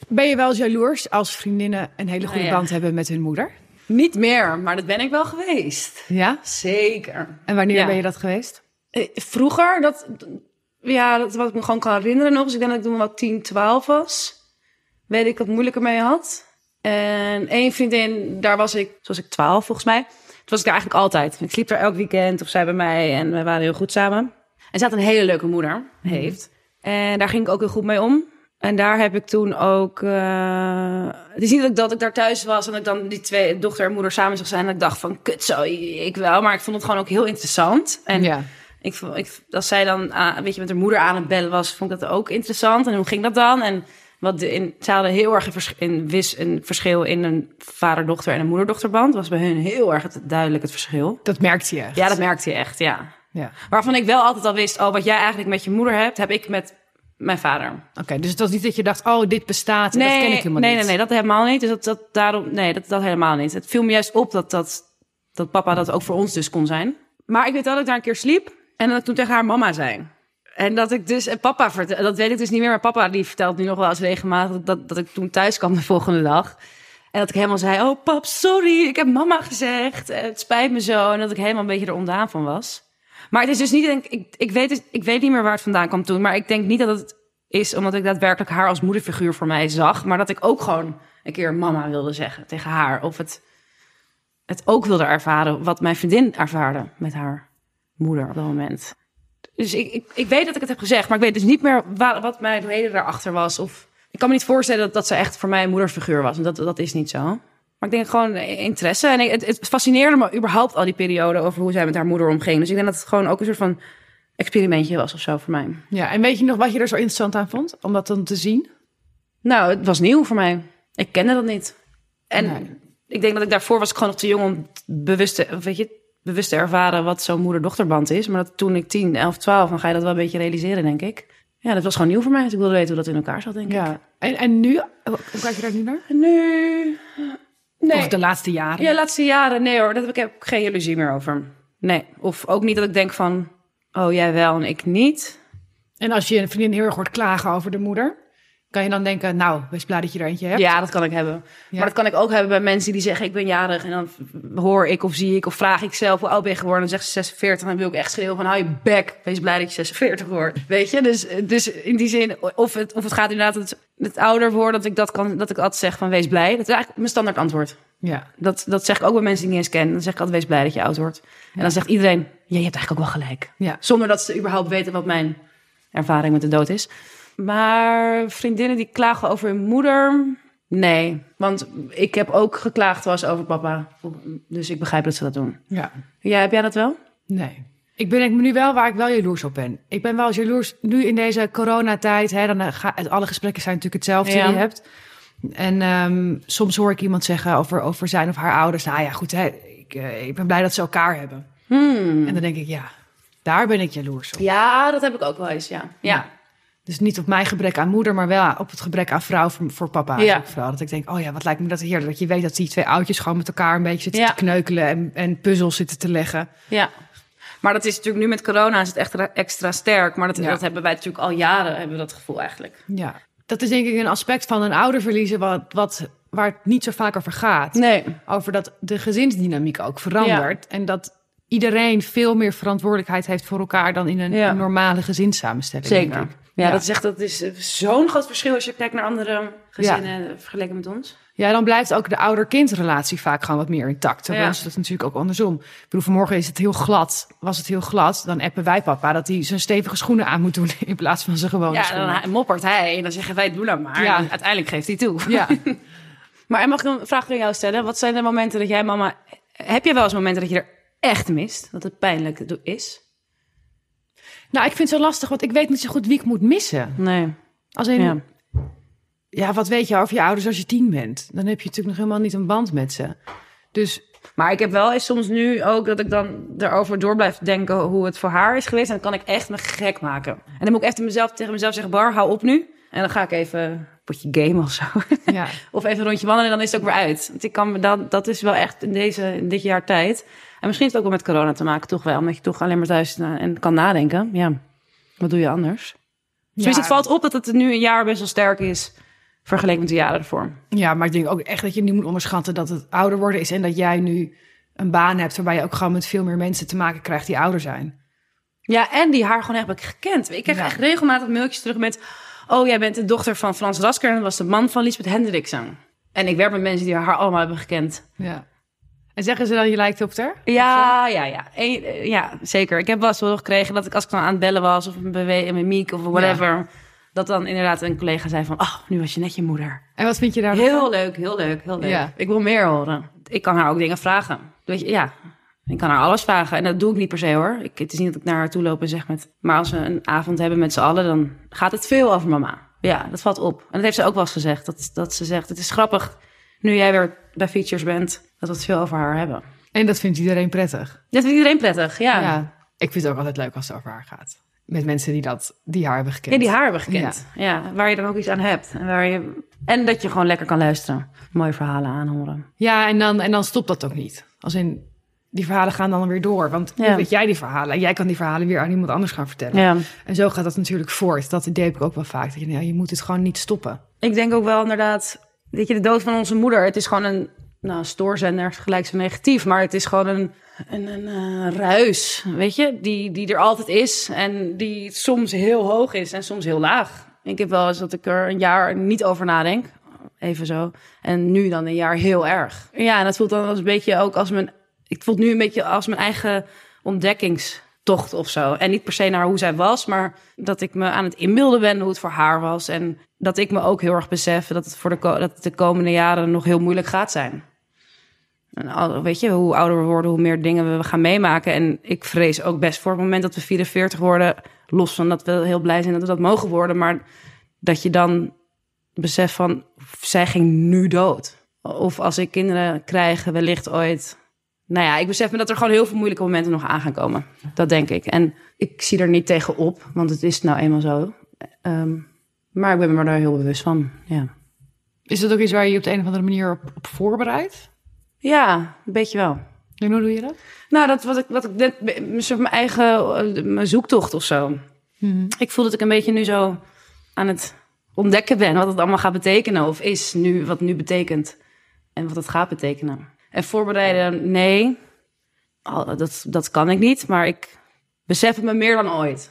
ben je wel jaloers als vriendinnen een hele goede Nou ja. band hebben met hun moeder? Niet meer, maar dat ben ik wel geweest. Ja. Zeker. En wanneer ben je dat geweest? Eh, Vroeger, dat, ja, dat wat ik me gewoon kan herinneren nog. Dus ik denk dat ik toen wat 10, 12 was. Weet ik wat moeilijker mee had. En één vriendin, daar was ik, zoals ik 12 volgens mij. Was ik daar eigenlijk altijd. Ik sliep daar elk weekend of zij bij mij en we waren heel goed samen. En ze had een hele leuke moeder, heeft. En daar ging ik ook heel goed mee om. En daar heb ik toen ook. eh, het is niet dat ik, dat ik daar thuis was en dat ik dan die twee dochter en moeder samen zag zijn. En ik dacht van kut zo, ik wel. Maar ik vond het gewoon ook heel interessant. En ja. ik, vond- ik, als zij dan ah, weet je, met haar moeder aan het bellen was, vond ik dat ook interessant. En hoe ging dat dan? En wat de, in, ze hadden heel erg een, vers, in, wis, een verschil in een vader-dochter en een moeder-dochterband. was bij hun heel erg het, duidelijk het verschil. Dat merkte je echt. Ja, dat merkte je echt, ja. Ja. Waarvan ik wel altijd al wist, oh, wat jij eigenlijk met je moeder hebt, heb ik met mijn vader. Oké, dus het was niet dat je dacht, oh, dit bestaat en dat ken ik helemaal nee, niet. nee, nee, dat helemaal niet. Dus dat, dat, daarom, nee, dat, dat helemaal niet. Het viel me juist op dat, dat, dat papa dat ook voor ons dus kon zijn. Maar ik weet wel dat ik daar een keer sliep en dat ik toen tegen haar mama zei. En dat ik dus, en papa, vertel, dat weet ik dus niet meer, maar papa die vertelt nu nog wel eens regelmatig dat, dat ik toen thuis kwam de volgende dag. En dat ik helemaal zei, oh pap, sorry, ik heb mama gezegd. Eh, Het spijt me zo. En dat ik helemaal een beetje er ondaan van was. Maar het is dus niet, ik, ik, weet, het- ik weet niet meer waar het vandaan kwam toen. Maar ik denk niet dat het is omdat ik daadwerkelijk haar als moederfiguur voor mij zag. Maar dat ik ook gewoon een keer mama wilde zeggen tegen haar. Of het, het ook wilde ervaren wat mijn vriendin ervaarde met haar moeder op dat moment. Dus ik, ik, ik weet dat ik het heb gezegd, maar ik weet dus niet meer wa- wat mijn reden daarachter was. Of ik kan me niet voorstellen dat, dat ze echt voor mij een moederfiguur was. Want dat, dat is niet zo. Maar ik denk gewoon interesse. En ik- het, het fascineerde me überhaupt al die periode over hoe zij met haar moeder omging. Dus ik denk dat het gewoon ook een soort van experimentje was of zo voor mij. Ja, en weet je nog wat je er zo interessant aan vond? Om dat dan te zien? Nou, het was nieuw voor mij. Ik kende dat niet. En Nee. ik denk dat ik daarvoor was ik gewoon nog te jong om bewust te, weet je, bewust te ervaren wat zo'n moeder-dochterband is. Maar dat toen ik 10, 11, 12, dan ga je dat wel een beetje realiseren, denk ik. Ja, dat was gewoon nieuw voor mij. Dus ik wilde weten hoe dat in elkaar zat, denk ik. Ja. En, en nu? Hoe kijk je daar nu naar? Nu... Nee. Of de laatste jaren? Ja, laatste jaren. Nee hoor, daar heb ik heb ik geen illusie meer over. Nee. Of ook niet dat ik denk van... Oh, jij wel en ik niet. En als je een vriendin heel erg hoort klagen over de moeder, kan je dan denken, nou, wees blij dat je er eentje hebt. Ja, dat kan ik hebben. Ja. Maar dat kan ik ook hebben bij mensen die zeggen... ik ben jarig en dan hoor ik of zie ik of vraag ik zelf... hoe oud ben je geworden? En dan zegt ze 46 en dan wil ik echt schreeuwen van... hou je bek, wees blij dat je 46 wordt. Weet je? Dus, dus in die zin... of het, of het gaat inderdaad het, het ouder worden... dat ik, dat, kan, dat ik altijd zeg van wees blij. Dat is eigenlijk mijn standaard antwoord. Ja. Dat, dat zeg ik ook bij mensen die ik niet eens ken. Dan zeg ik altijd wees blij dat je oud wordt. En dan zegt iedereen... ja, je hebt eigenlijk ook wel gelijk. Ja. Zonder dat ze überhaupt weten wat mijn ervaring met de dood is. Maar vriendinnen die klagen over hun moeder... Nee, want ik heb ook geklaagd was over papa. Dus ik begrijp dat ze dat doen. ja. Ja, heb jij dat wel? Nee. Ik ben ik nu wel waar ik wel jaloers op ben. Ik ben wel jaloers nu in deze coronatijd. Hè, dan eh, ga, alle gesprekken zijn natuurlijk hetzelfde Ja. die je hebt. En ehm, soms hoor ik iemand zeggen over, over zijn of haar ouders. Nou ja, goed, hè, ik, eh, ik ben blij dat ze elkaar hebben. En dan denk ik, ja, daar ben ik jaloers op. Ja, dat heb ik ook wel eens, ja. Ja, Dus niet op mijn gebrek aan moeder, maar wel op het gebrek aan vrouw voor, voor papa. Ja. vooral. Dat ik denk, oh ja, wat lijkt me dat heerlijk. Dat je weet dat die twee oudjes gewoon met elkaar een beetje zitten Ja. te kneukelen en, en puzzels zitten te leggen. ja. Maar dat is natuurlijk nu met corona is het echt extra sterk. Maar dat, Ja. dat hebben wij natuurlijk al jaren, hebben we dat gevoel eigenlijk. Ja, dat is denk ik een aspect van een ouder verliezen wat, wat, waar het niet zo vaak over gaat. Nee. Over dat de gezinsdynamiek ook verandert. En dat iedereen veel meer verantwoordelijkheid heeft voor elkaar dan in een, normale gezinssamenstelling. denk Zeker. Ja, Ja. dat is echt dat is eh, zo'n groot verschil als je kijkt naar andere gezinnen eh, vergeleken met ons. Ja, dan blijft ook de ouder-kindrelatie vaak gewoon wat meer intact. Terwijl Ja. is dat natuurlijk ook andersom. Ik bedoel, vanmorgen is het heel glad. Was het heel glad, dan appen wij papa dat hij zijn stevige schoenen aan moet doen in plaats van zijn gewone Ja, schoenen. dan moppert hij en dan zeggen wij doe nou maar. Ja. En uiteindelijk geeft hij toe. Ja. Maar en mag ik een vraag aan jou stellen? Wat zijn de momenten dat jij mama... Heb je wel eens momenten dat je er echt mist? Dat het pijnlijk is? Nou, ik vind het zo lastig, want ik weet niet zo goed wie ik moet missen. Nee. Als in, Ja. ja, wat weet je over je ouders als je tien bent? Dan heb je natuurlijk nog helemaal niet een band met ze. Dus Maar ik heb wel eens soms nu ook dat ik dan erover door blijf denken hoe het voor haar is geweest. En dan kan ik echt me gek maken. En dan moet ik even mezelf, tegen mezelf zeggen, Bar, hou op nu. En dan ga ik even een potje game of zo. ja, of even een rondje wandelen en dan is het ook weer uit. Want ik kan me dan, dat is wel echt in, deze, in dit jaar tijd. En misschien heeft het ook wel met corona te maken, toch wel. Omdat je toch alleen maar thuis na- en kan nadenken. Ja, wat doe je anders? Dus Ja. het valt op dat het nu een jaar best wel sterk is... vergeleken met de jaren ervoor. ja, maar ik denk ook echt dat je niet moet onderschatten dat het ouder worden is. En dat jij nu een baan hebt waarbij je ook gewoon met veel meer mensen te maken krijgt die ouder zijn. Ja, en die haar gewoon echt heb ik gekend. Ik krijg Ja. echt regelmatig mailtjes terug met... Oh, jij bent de dochter van Frans Rasker en dat was de man van Lisbeth Hendriksen. En ik werk met mensen die haar allemaal hebben gekend. Ja. En zeggen ze dan je lijkt op haar? Ja, ja, ja. En, eh, ja, zeker. Ik heb wel eens wel gekregen dat ik als ik dan aan het bellen was... of een bewe- een mimiek of whatever... dat dan inderdaad een collega zei van... Oh, nu was je net je moeder. En wat vind je daar Heel leuk, heel leuk, heel leuk. Ja. Ik wil meer horen. Ik kan haar ook dingen vragen. Weet je, ja, ik kan haar alles vragen. En dat doe ik niet per se hoor. Ik, het is niet dat ik naar haar toe loop en zeg met... Maar als we een avond hebben met z'n allen, dan gaat het veel over mama. Ja, dat valt op. En dat heeft ze ook wel eens gezegd. Dat, dat ze zegt, het is grappig nu jij weer bij Features bent... dat we het veel over haar hebben. En dat vindt iedereen prettig. Dat vindt iedereen prettig, ja. Ja. Ja, Ik vind het ook altijd leuk als het over haar gaat. Met mensen die, dat, die haar hebben gekend. die haar hebben gekend. Ja. waar je dan ook iets aan hebt. En, waar je, en dat je gewoon lekker kan luisteren. Mooie verhalen aanhoren. Ja, en dan, en dan stopt dat ook niet. Als in, die verhalen gaan dan weer door. Want Ja. weet jij die verhalen? En jij kan die verhalen weer aan iemand anders gaan vertellen. Ja. En zo gaat dat natuurlijk voort. Dat idee heb ik ook wel vaak. Dat je, nou, je moet het gewoon niet stoppen. Ik denk ook wel inderdaad, weet je, de dood van onze moeder, het is gewoon een, nou, stoorzender gelijk zo negatief, maar het is gewoon een, een, een eh, ruis, weet je, die, die er altijd is en die soms heel hoog is en soms heel laag. Ik heb wel eens dat ik er een jaar niet over nadenk, even zo, en nu dan een jaar heel erg. Ja, en dat voelt dan als een beetje ook als mijn, ik voel het nu een beetje als mijn eigen ontdekkingstocht of zo. En niet per se naar hoe zij was, maar dat ik me aan het inbeelden ben hoe het voor haar was en dat ik me ook heel erg besef dat het voor de, dat het de komende jaren nog heel moeilijk gaat zijn. En weet je, hoe ouder we worden, hoe meer dingen we gaan meemaken. En ik vrees ook best voor het moment dat we 44 worden, los van dat we heel blij zijn dat we dat mogen worden, maar dat je dan beseft van, zij ging nu dood. Of als ik kinderen krijg, wellicht ooit. Nou ja, ik besef me dat er gewoon heel veel moeilijke momenten nog aan gaan komen. Dat denk ik. En ik zie er niet tegen op, want het is nou eenmaal zo. Ehm, maar ik ben me daar heel bewust van, ja. Is dat ook iets waar je je op de een of andere manier op, op voorbereidt? Ja, een beetje wel. En hoe doe je dat? Nou, dat wat ik, wat ik net, een soort mijn eigen eh, mijn zoektocht of zo. Ik voel dat ik een beetje nu zo aan het ontdekken ben wat het allemaal gaat betekenen. Of is nu, wat nu betekent. En wat het gaat betekenen. En voorbereiden, nee. Al- Dat, dat kan ik niet. Maar ik besef het me meer dan ooit.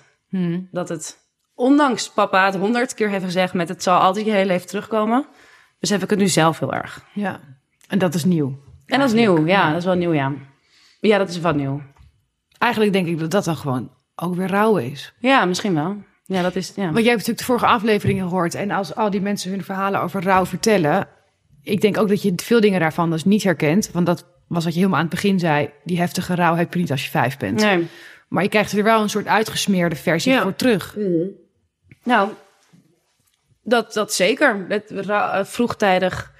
Dat het, ondanks papa het honderd keer heeft gezegd met het zal altijd je hele leven terugkomen. Besef ik het nu zelf heel erg. Ja. En dat is nieuw. En dat is nieuw, ja. Dat is wel nieuw, ja. Ja, dat is wel nieuw. Eigenlijk denk ik dat dat dan gewoon ook weer rouw is. Ja, misschien wel. Ja, dat is, ja. Want jij hebt natuurlijk de vorige afleveringen gehoord. En als al die mensen hun verhalen over rouw vertellen. Ik denk ook dat je veel dingen daarvan dus niet herkent. Want dat was wat je helemaal aan het begin zei. Die heftige rouw heb je niet als je vijf bent. Nee. Maar je krijgt er wel een soort uitgesmeerde versie Ja. voor terug. Nou, dat, dat zeker. Eh, vroegtijdig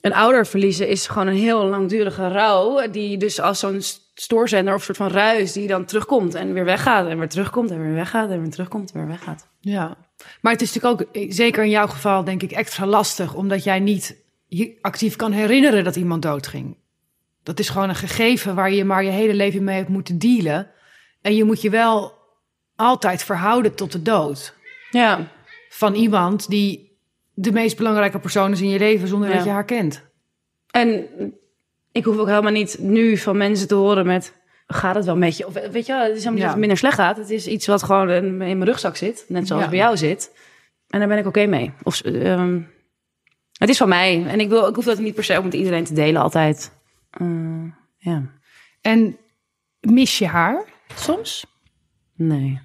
een ouder verliezen is gewoon een heel langdurige rouw. Die dus als zo'n stoorzender of soort van ruis die dan terugkomt en weer weggaat. En weer terugkomt en weer weggaat en weer terugkomt en weer weggaat. Ja. Maar het is natuurlijk ook, eh, zeker in jouw geval, denk ik, extra lastig. Omdat jij niet je actief kan herinneren dat iemand doodging. Dat is gewoon een gegeven waar je maar je hele leven mee hebt moeten dealen. En je moet je wel altijd verhouden tot de dood. Ja, Van iemand die de meest belangrijke persoon is in je leven zonder Ja. dat je haar kent. En ik hoef ook helemaal niet nu van mensen te horen met... Gaat het wel met je? Of weet je wel, het is helemaal niet Ja. dat het minder slecht gaat. Het is iets wat gewoon in, mijn rugzak zit. Net zoals Ja. bij jou zit. En daar ben ik oké mee. Of, ehm, het is van mij. En ik, wil, ik hoef dat niet per se ook met iedereen te delen altijd. Eh, ja. En mis je haar soms? Nee.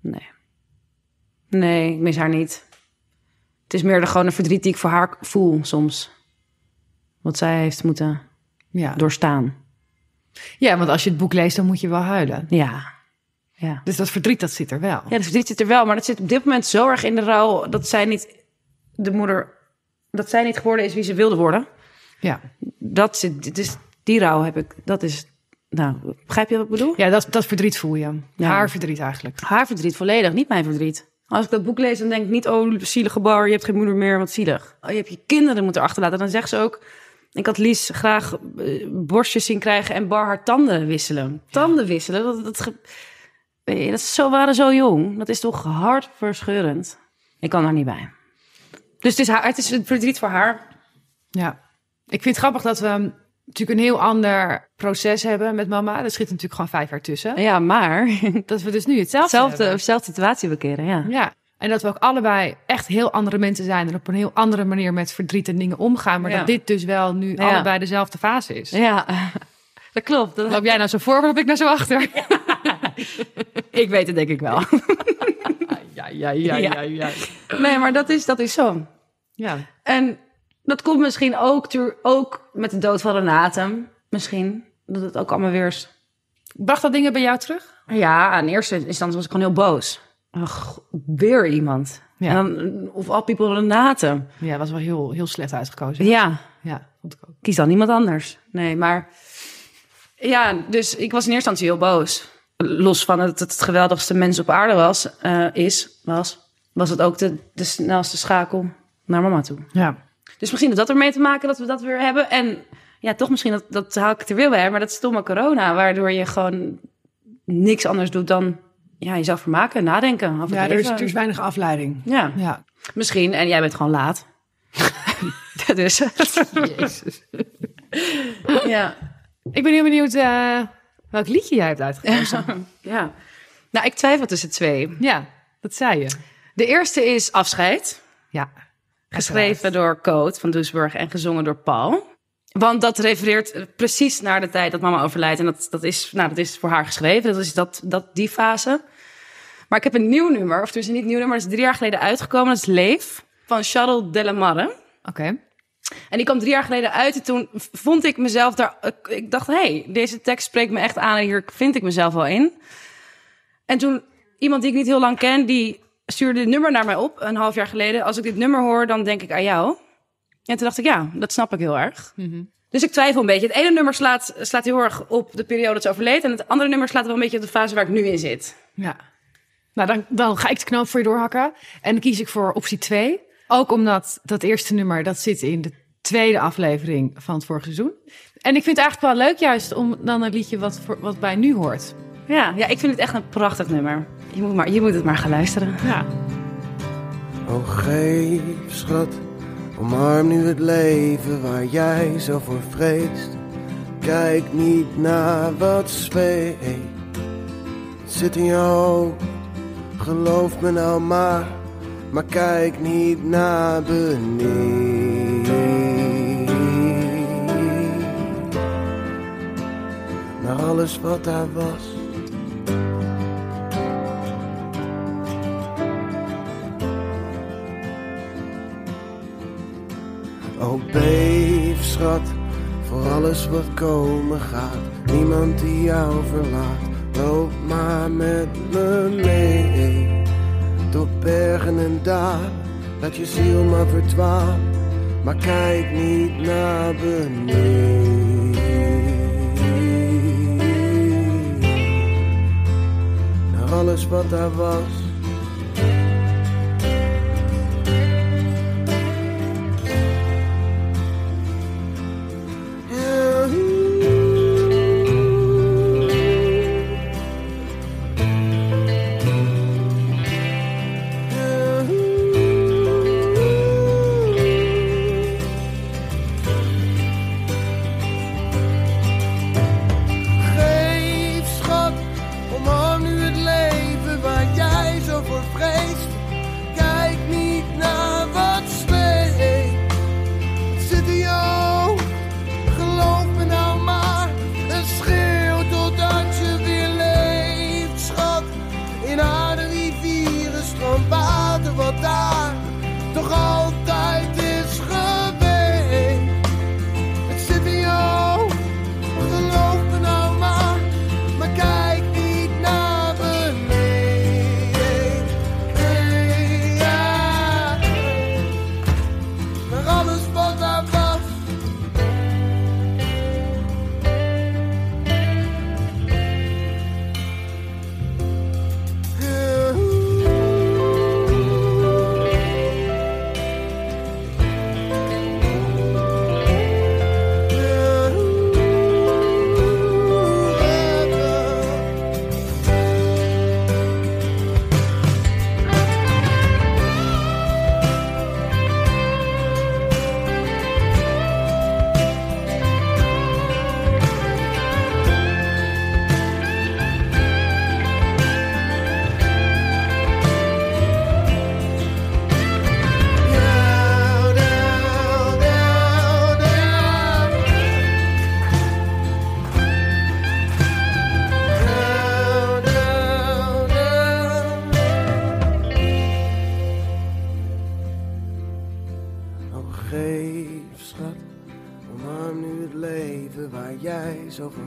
Nee. Nee, ik mis haar niet. Het is meer de, gewoon een verdriet die ik voor haar voel soms. Wat zij heeft moeten Ja. doorstaan. Ja, want als je het boek leest, dan moet je wel huilen. Ja. Ja. Dus dat verdriet, dat zit er wel. Ja, de verdriet zit er wel, maar dat zit op dit moment zo erg in de rouw dat zij niet de moeder, dat zij niet geworden is wie ze wilde worden. Ja, Dat zit, dus die rouw heb ik, dat is, nou, begrijp je wat ik bedoel? ja dat, dat verdriet voel je. Ja. Haar verdriet eigenlijk. Haar verdriet volledig, niet mijn verdriet. Als ik dat boek lees, dan denk ik niet, oh, zielige bar, je hebt geen moeder meer, wat zielig. Oh, je hebt je kinderen moeten achterlaten. Dan zegt ze ook, ik had Lies graag eh, borstjes zien krijgen en bar haar tanden wisselen. Tanden wisselen, dat, dat, ge- weet je, dat is zo, waren zo jong. Dat is toch hartverscheurend. Ik kan daar niet bij. Dus het is, haar, het is het verdriet voor haar. Ja. Ik vind het grappig dat we natuurlijk een heel ander proces hebben met mama. Er schiet natuurlijk gewoon vijf jaar tussen. Ja, maar Dat we dus nu hetzelfde zelfde, hebben. zelfde situatie bekeren, ja. Ja. En dat we ook allebei echt heel andere mensen zijn. En op een heel andere manier met verdriet en dingen omgaan. Maar Ja. dat dit dus wel nu Ja. allebei dezelfde fase is. Ja, dat klopt. Dat Loop jij nou zo voor, of loop ik nou zo achter? ik weet het denk ik wel. Ja, ja, ja, ja, ja. Nee, maar dat is, dat is zo. Ja, En dat komt misschien ook, ook met de dood van Renate. Misschien. Dat het ook allemaal weer is. Bracht dat dingen bij jou terug? Ja, aan eerste instantie was ik gewoon heel boos. Ach, weer iemand. Ja. En dan, of all people Renate. Ja, was wel heel, heel slecht uitgekozen. Ja, Ja, vond ik ook. kies dan iemand anders. Nee, maar... Ja, dus ik was in eerste instantie heel boos. Los van dat het het geweldigste mens op aarde was, eh, is, was, was het ook de, de snelste schakel naar mama toe. Ja. Dus misschien heeft dat ermee te maken dat we dat weer hebben. En ja, toch misschien, dat, dat haal ik er weer bij. Maar dat stomme corona, waardoor je gewoon niks anders doet dan ja, jezelf vermaken, nadenken. Over Ja, er is, er is weinig afleiding. Ja, Ja. misschien. En jij bent gewoon laat. dat is het. Jezus. Ja. Ik ben heel benieuwd eh, welk liedje jij hebt uitgekozen. ja. Nou, ik twijfel tussen twee. Ja, dat zei je. De eerste is Afscheid. Ja. Geschreven door Coat van Doesburg en gezongen door Paul. Want dat refereert precies naar de tijd dat mama overlijdt. En dat, dat, is, nou, dat is voor haar geschreven. Dat is dat, dat, die fase. Maar ik heb een nieuw nummer. Of dus niet nieuw nummer. Dat is drie jaar geleden uitgekomen. Dat is Leef van Charles Delamarre. Oké. En die kwam drie jaar geleden uit. En toen vond ik mezelf daar... Ik dacht, hé, hey, deze tekst spreekt me echt aan. En hier vind ik mezelf wel in. En toen iemand die ik niet heel lang ken... die stuurde dit nummer naar mij op, een half jaar geleden. Als ik dit nummer hoor, dan denk ik aan jou. En toen dacht ik, ja, dat snap ik heel erg. Dus ik twijfel een beetje. Het ene nummer slaat, slaat heel erg op de periode dat ze overleed. En het andere nummer slaat wel een beetje op de fase waar ik nu in zit. Ja. Nou, dan, dan ga ik de knoop voor je doorhakken. En dan kies ik voor optie 2. Ook omdat dat eerste nummer, dat zit in de tweede aflevering van het vorige seizoen. En ik vind het eigenlijk wel leuk juist om dan een liedje wat, voor, wat bij nu hoort. Ja, ja, ik vind het echt een prachtig nummer. Je moet, maar, je moet het maar gaan luisteren. Ja. Oh geef schat, omarm nu het leven waar jij zo voor vreest. Kijk niet naar wat zweet, zit in je hoofd. Geloof me nou maar, maar kijk niet naar beneden. Naar alles wat daar was. Oh beef schat, voor alles wat komen gaat. Niemand die jou verlaat, loop maar met me mee. Door bergen en dalen, laat je ziel maar verdwalen. Maar kijk niet naar beneden. Naar alles wat daar was. Jij zo